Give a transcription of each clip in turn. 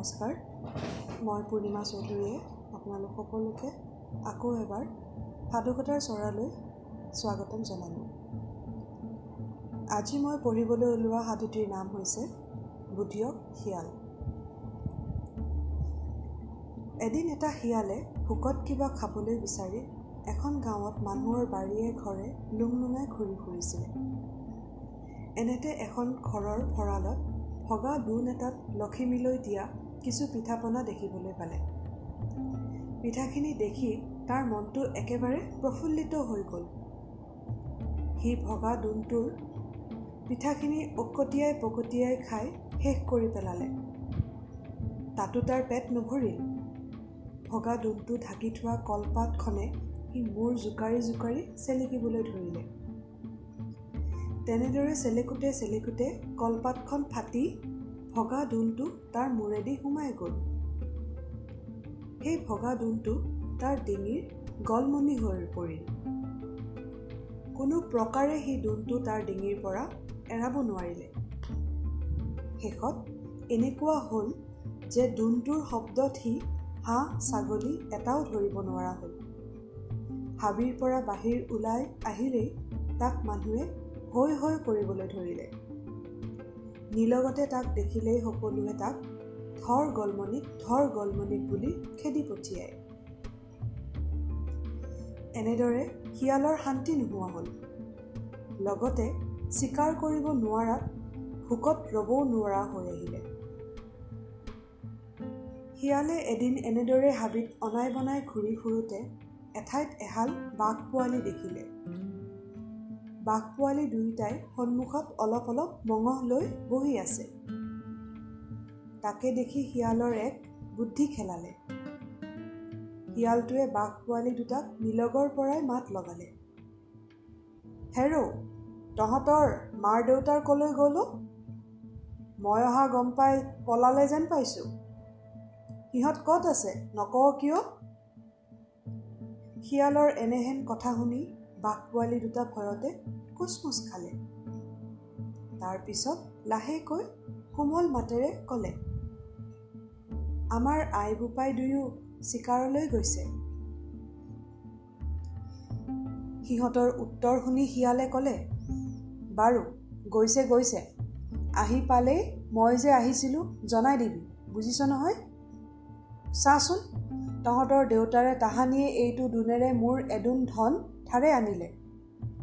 নমস্কাৰ। মই পূৰ্ণিমা চৌধুৰীয়ে আপোনালোক সকলোকে আকৌ এবাৰ সাধুকথাৰ চৰালৈ স্বাগতম জনালোঁ। আজি মই পঢ়িবলৈ ওলোৱা সাধুটিৰ নাম হৈছে বুধিয়ক শিয়াল। এদিন এটা শিয়ালে ভোকত কিবা খাবলৈ বিচাৰি এখন গাঁৱত মানুহৰ বাৰীয়ে ঘৰে লুংলুঙাই ঘূৰি ফুৰিছিলে। এনেতে এখন ঘৰৰ ভঁৰালত ভগা দোণ এটাত লখিমীলৈ দিয়া কিছু পিঠা পনা দেখিবলৈ পালে। পিঠাখিনি দেখি তাৰ মনটো একেবাৰে প্ৰফুল্লিত হৈ গ'ল। সি ভগা দোণটোৰ পিঠাখিনি অকটিয়াই পকটিয়াই খাই শেষ কৰি পেলালে। তাতো তাৰ পেট নভৰিল। ভগা দোণটো ঢাকি থোৱা কলপাতখনে সি মূৰ জোকাৰি জোকাৰি চেলেকিবলৈ ধৰিলে। তেনেদৰে চেলেকোতে চেলেকোতে কলপাতখন ফাটি ভগা দোণটো তাৰ মূৰেদি সোমাই গ'ল। সেই ভগা দোণটো তাৰ ডিঙিৰ গলমনি হৈ পৰিল। কোনো প্ৰকাৰে সি দোণটো তাৰ ডিঙিৰ পৰা এৰাব নোৱাৰিলে। শেষত এনেকুৱা হ'ল যে দোণটোৰ শব্দত সি হাঁহ ছাগলী এটাও ধৰিব নোৱাৰা হ'ল। হাবিৰ পৰা বাহিৰ ওলাই আহিলেই তাক মানুহে হৈ হৈ কৰিবলৈ ধৰিলে। নিলগতে তাক দেখিলেই সকলোৱে তাক থৰ গলমনিক থৰ গলমনিক বুলি খেদি পঠিয়ায়। এনেদৰে শিয়ালৰ শান্তি নোহোৱা হ'ল। লগতে চিকাৰ কৰিব নোৱাৰাত ভোকত ৰ'বও নোৱাৰা হৈ আহিলে। শিয়ালে এদিন এনেদৰে হাবিত অনাই বনাই ঘূৰি ফুৰোঁতে এঠাইত এহাল বাঘ পোৱালি দেখিলে। বাঘ পোৱালি দুয়োটাই সন্মুখত অলপ অলপ মঙহ লৈ বহি আছে। তাকে দেখি শিয়ালৰ এক বুদ্ধি খেলালে। শিয়ালটোৱে বাঘ পোৱালি দুটাক নিলগৰ পৰাই মাত লগালে। হেৰৌ তহঁতৰ মাৰ দেউতাৰ কলৈ গ'ল? মই অহা গম পাই পলালে যেন পাইছোঁ। সিহঁত ক'ত আছে নকওঁ কিয়? শিয়ালৰ এনেহেন কথা শুনি বাঘ পোৱালি দুটা ভয়তে কোচমোচ খালে। তাৰপিছত লাহেকৈ কোমল মাতেৰে ক'লে আমাৰ আই বোপাই দুয়ো চিকাৰলৈ গৈছে। সিহঁতৰ উত্তৰ শুনি শিয়ালে ক'লে বাৰু গৈছে গৈছে। আহি পালেই মই যে আহিছিলোঁ জনাই দিবি বুজিছ নহয়? চাচোন তহঁতৰ দেউতাৰে তাহানিয়ে এইটো দোণেৰে মোৰ এদোণ ধন ধাৰে আনিলে।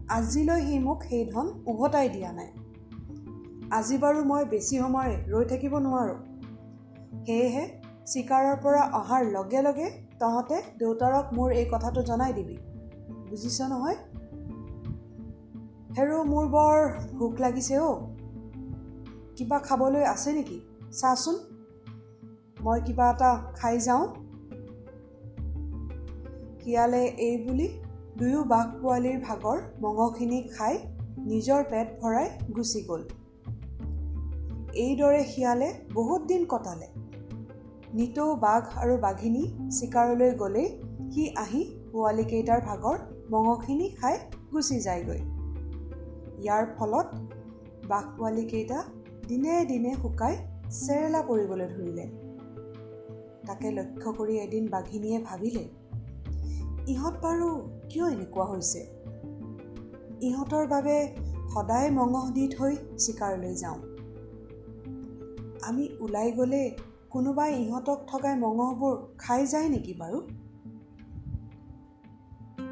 আজিলৈ সি মোক সেই ধন উভতাই দিয়া নাই। আজি বাৰু মই বেছি সময় ৰৈ থাকিব নোৱাৰোঁ। সেয়েহে চিকাৰৰ পৰা অহাৰ লগে লগে তহঁতে দেউতাৰক মোৰ এই কথাটো জনাই দিবি। বুজিছ নহয়? হেৰৌ মোৰ বৰ ভোক লাগিছে অ' কিবা খাবলৈ আছে নেকি? চাচোন। মই কিবা এটা খাই যাওঁ। শিয়ালে এই বুলি দুয়ো বাঘ পোৱালিৰ ভাগৰ মঙহখিনি খাই নিজৰ পেট ভৰাই গুচি গ'ল। এইদৰে শিয়ালে বহুত দিন কটালে। নিতৌ বাঘ আৰু বাঘিনী চিকাৰলৈ গ'লেই সি আহি পোৱালিকেইটাৰ ভাগৰ মঙহখিনি খাই গুচি যায়গৈ। ইয়াৰ ফলত বাঘ পোৱালিকেইটা দিনে দিনে শুকাই চেৰেলা পৰিবলৈ ধৰিলে। তাকে লক্ষ্য কৰি এদিন বাঘিনীয়ে ভাবিলে ইহঁত বাৰু কিয় এনেকুৱা হৈছে? ইহঁতৰ বাবে সদায় মঙহ দি থৈ চিকাৰলৈ যাওঁ। আমি ওলাই গ'লে কোনোবাই ইহঁতক ঠগাই মঙহবোৰ খাই যায় নেকি বাৰু?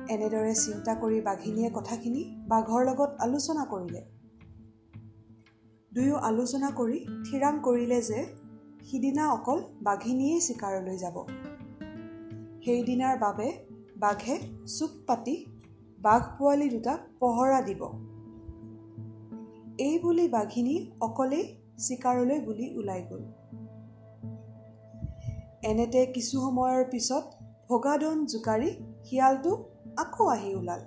এনেদৰে চিন্তা কৰি বাঘিনীয়ে কথাখিনি বাঘৰ লগত আলোচনা কৰিলে। দুয়ো আলোচনা কৰি থিৰাং কৰিলে যে সিদিনা অকল বাঘিনীয়েই চিকাৰলৈ যাব। সেইদিনাৰ বাবে বাঘে চুপ পাতি বাঘ পোৱালি দুটাক পহৰা দিব। এই বুলি বাঘিনী অকলেই চিকাৰলৈ বুলি ওলাই গ'ল। এনেতে কিছু সময়ৰ পিছত ভগাদন জোকাৰি শিয়ালটো আকৌ আহি ওলাল।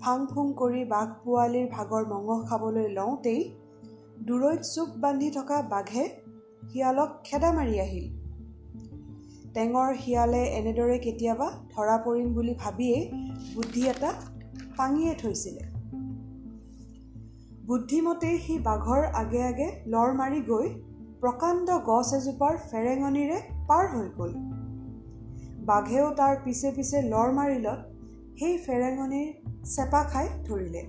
ফাং ফুং কৰি বাঘ পোৱালিৰ ভাগৰ মঙহ খাবলৈ লওঁতেই দূৰৈত চুপ বান্ধি থকা বাঘে শিয়ালক খেদা মাৰি আহিল। টেঙৰ শিয়ালে এনেদৰে কেতিয়াবা ধৰা পৰিম বুলি ভাবিয়েই বুদ্ধি এটা পাঙিয়ে থৈছিলে। বুদ্ধিমতেই সি বাঘৰ আগে আগে লৰ মাৰি গৈ প্ৰকাণ্ড গছ এজোপাৰ ফেৰেঙনিৰে পাৰ হৈ গ'ল। বাঘেও তাৰ পিছে পিছে লৰ মাৰিলত সেই ফেৰেঙনিৰ চেপা খাই ধৰিলে।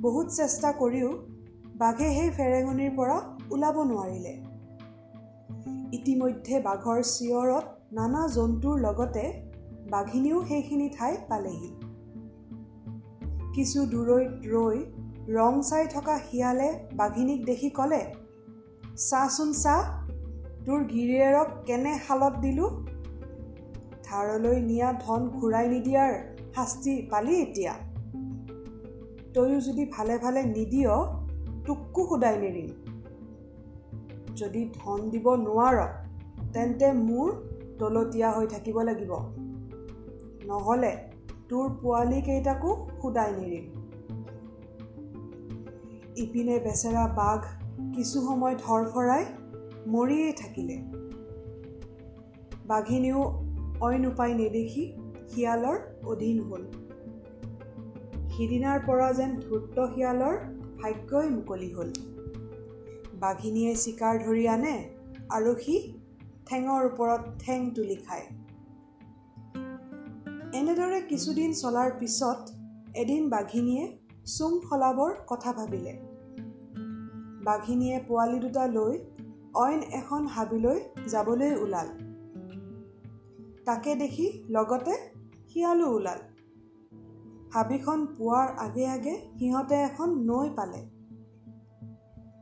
বহুত চেষ্টা কৰিও বাঘে সেই ফেৰেঙনিৰ পৰা ওলাব নোৱাৰিলে। ইতিমধ্যে বাঘৰ চিঞৰত নানা জন্তুৰ লগতে বাঘিনীও সেইখিনি ঠাই পালেহি। কিছু দূৰৈত ৰৈ ৰং চাই থকা শিয়ালে বাঘিনীক দেখি ক'লে চাচোন চা তোৰ গিৰিয়েৰক কেনে শালত দিলোঁ? ধাৰলৈ নিয়া ধন ঘূৰাই নিদিয়াৰ শাস্তি পালি এতিয়া। তয়ো যদি ভালে ভালে নিদিয় তোকো সোধাই নেৰিম যদি ধন দিব নোৱাৰ তেন্তে মোৰ তলতীয়া হৈ থাকিব লাগিব। নহ'লে তোৰ পোৱালীকেইটাকো সোধাই নেৰিম ইপিনে বেচেৰা বাঘ কিছু সময় ধৰফৰাই মৰিয়েই থাকিলে। বাঘিনীও অইন উপায় নেদেখি শিয়ালৰ অধীন হ'ল। সিদিনাৰ পৰা যেন ধূৰ্ত শিয়ালৰ ভাগ্যই মুকলি হ'ল। বাঘিনীয়ে চিকাৰ ধৰি আনে আৰু সি ঠেঙৰ ওপৰত ঠেং তুলি খায়। এনেদৰে কিছুদিন চলাৰ পিছত এদিন বাঘিনীয়ে চুম সলাবৰ কথা ভাবিলে। বাঘিনীয়ে পোৱালি দুটা লৈ অইন এখন হাবিলৈ যাবলৈ ওলাল। তাকে দেখি লগতে শিয়ালো ওলাল। হাবিখন পোৱাৰ আগে আগে সিহঁতে এখন নৈ পালে।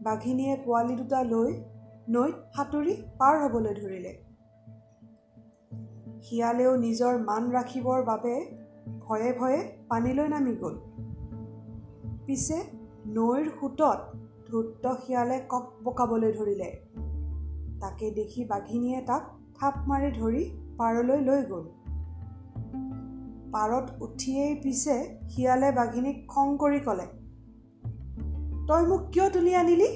বাঘিনীয়ে পোৱালি দুটা লৈ নৈত সাঁতুৰি পাৰ হ'বলৈ ধৰিলে। শিয়ালেও নিজৰ মান ৰাখিবৰ বাবে ভয়ে ভয়ে পানীলৈ নামি গ'ল। পিছে নৈৰ সোঁতত ধূৰ্ত শিয়ালে কক বকাবলৈ ধৰিলে। তাকে দেখি বাঘিনীয়ে তাক থাপ মাৰি ধৰি পাৰলৈ লৈ গ'ল। পাৰত উঠিয়েই পিছে শিয়ালে বাঘিনীক খং কৰি ক'লে তই মোক কিয় তুলি আনিলি?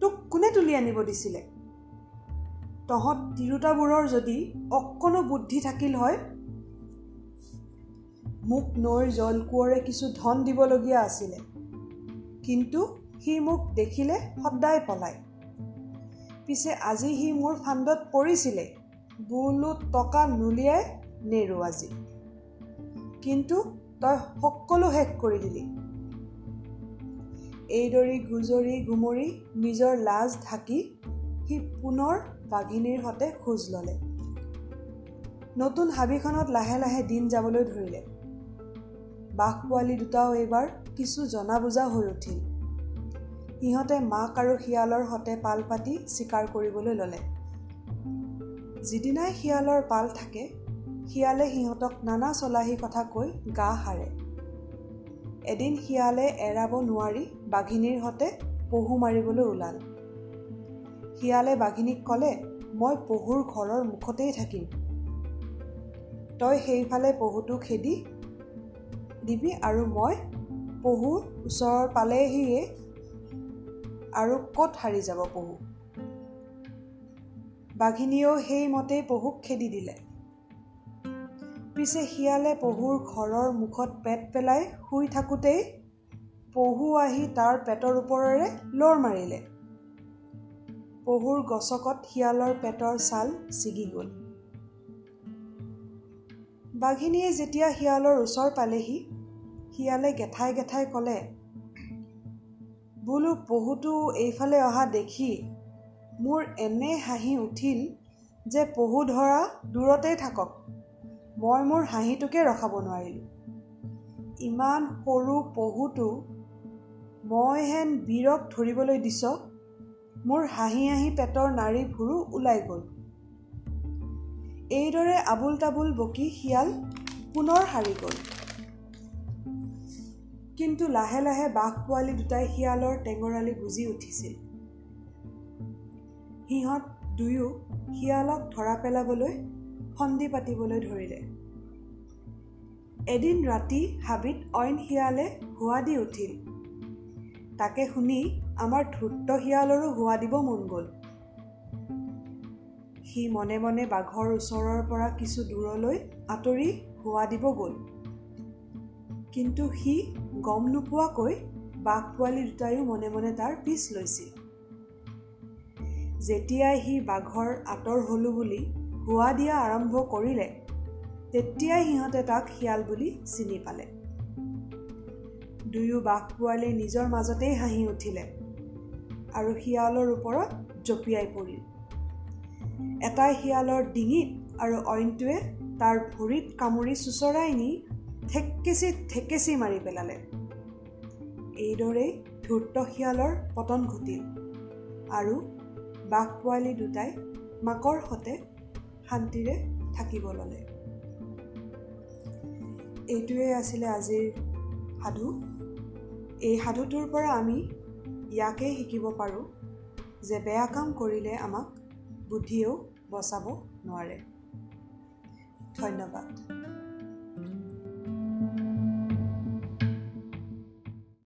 তোক কোনে তুলি আনিব দিছিলে? তহঁত তিৰোতাবোৰৰ যদি অকণো বুদ্ধি থাকিল হয় মোক নৈৰ জলকোঁৱৰে কিছু ধন দিবলগীয়া আছিলে। কিন্তু সি মোক দেখিলে সদায় পলায় পিছে আজি সি মোৰ ফাণ্ডত পৰিছিলে বোলো টকা নুলিয়াই নেৰো আজি। কিন্তু তই সকলো শেষ কৰি দিলি। এইদৰি গুজৰি গুমৰি নিজৰ লাজ ঢাকি সি পুনৰ বাঘিনীৰ সতে খোজ ল'লে। নতুন হাবিখনত লাহে লাহে দিন যাবলৈ ধৰিলে। বাঘ পোৱালি দুটাও এইবাৰ কিছু জনা বুজা হৈ উঠিল। সিহঁতে মাক আৰু শিয়ালৰ সতে পাল পাতি চিকাৰ কৰিবলৈ ল'লে। যিদিনাই শিয়ালৰ পাল থাকে শিয়ালে সিহঁতক নানা চলাহী কথা কৈ গা সাৰে। এদিন শিয়ালে এৰাব নোৱাৰি বাঘিনীৰ সতে পহু মাৰিবলৈ ওলাল। শিয়ালে বাঘিনীক ক'লে মই পহুৰ ঘৰৰ মুখতেই থাকিম। তই সেইফালে পহুটো খেদি দিবি আৰু মই পহুৰ ওচৰৰ পালেহিয়ে আৰু ক'ত হাৰি যাব পহু? বাঘিনীয়েও সেইমতেই পহুক খেদি দিলে। পিছে শিয়ালে পহুৰ ঘৰৰ মুখত পেট পেলাই শুই থাকোঁতেই পহু আহি তাৰ পেটৰ ওপৰেৰে লৰ মাৰিলে। পহুৰ গছকত শিয়ালৰ পেটৰ ছাল ছিগি গ'ল। বাঘিনীয়ে যেতিয়া শিয়ালৰ ওচৰ পালেহি শিয়ালে গেঠাই গেঠাই ক'লে বোলো পহুটো এইফালে অহা দেখি মোৰ এনে হাঁহি উঠিল যে পহু ধৰা দূৰতেই থাকক। মই মোৰ হাঁহিটোকে ৰখাব নোৱাৰিলোঁ। ইমান সৰু পহুটো মই হেন বীৰক ধৰিবলৈ দিছ? মোৰ হাঁহি হাঁহি পেটৰ নাড়ী ভুৰু ওলাই গ'ল। এইদৰে আবুল তাবুল বকি শিয়াল পুনৰ সাৰি গ'ল। কিন্তু লাহে লাহে বাঘ পোৱালি দুটাই শিয়ালৰ টেঙৰালি বুজি উঠিছিল। সিহঁত দুয়ো শিয়ালক ধৰা পেলাবলৈ সন্ধি পাতিবলৈ ধৰিলে। এদিন ৰাতি হাবিত অইন শিয়ালে হোৱা দি উঠিল। তাকে শুনি আমাৰ ধূৰ্ত শিয়ালৰো হোৱা দিব মন গ'ল। সি মনে মনে বাঘৰ ওচৰৰ পৰা কিছু দূৰলৈ আঁতৰি হোৱা দিব গ'ল। কিন্তু সি গম নোপোৱাকৈ বাঘ পোৱালি দুটায়ো মনে মনে তাৰ পিছ লৈছিল। যেতিয়াই সি বাঘৰ আঁতৰ হ'লোঁ বুলি হোৱা দিয়া আৰম্ভ কৰিলে তেতিয়াই সিহঁতে তাক শিয়াল বুলি চিনি পালে। দুয়ো বাঘ পোৱালি নিজৰ মাজতেই হাঁহি উঠিলে আৰু শিয়ালৰ ওপৰত জঁপিয়াই পৰিল। এটাই শিয়ালৰ ডিঙিত আৰু অইনটোৱে তাৰ ভৰিত কামুৰি চোঁচৰাই নি ঠেকেচি ঠেকেচি মাৰি পেলালে। এইদৰেই ধূৰ্ত শিয়ালৰ পতন ঘটিল আৰু বাঘ পোৱালি দুটাই মাকৰ সতে শান্তিৰে থাকিব ল'লে। এইটোৱে আছিলে আজিৰ সাধু। এই সাধুটোৰ পৰা আমি ইয়াকেই শিকিব পাৰোঁ যে বেয়া কাম কৰিলে আমাক বুদ্ধিয়েও বচাব নোৱাৰে। ধন্যবাদ।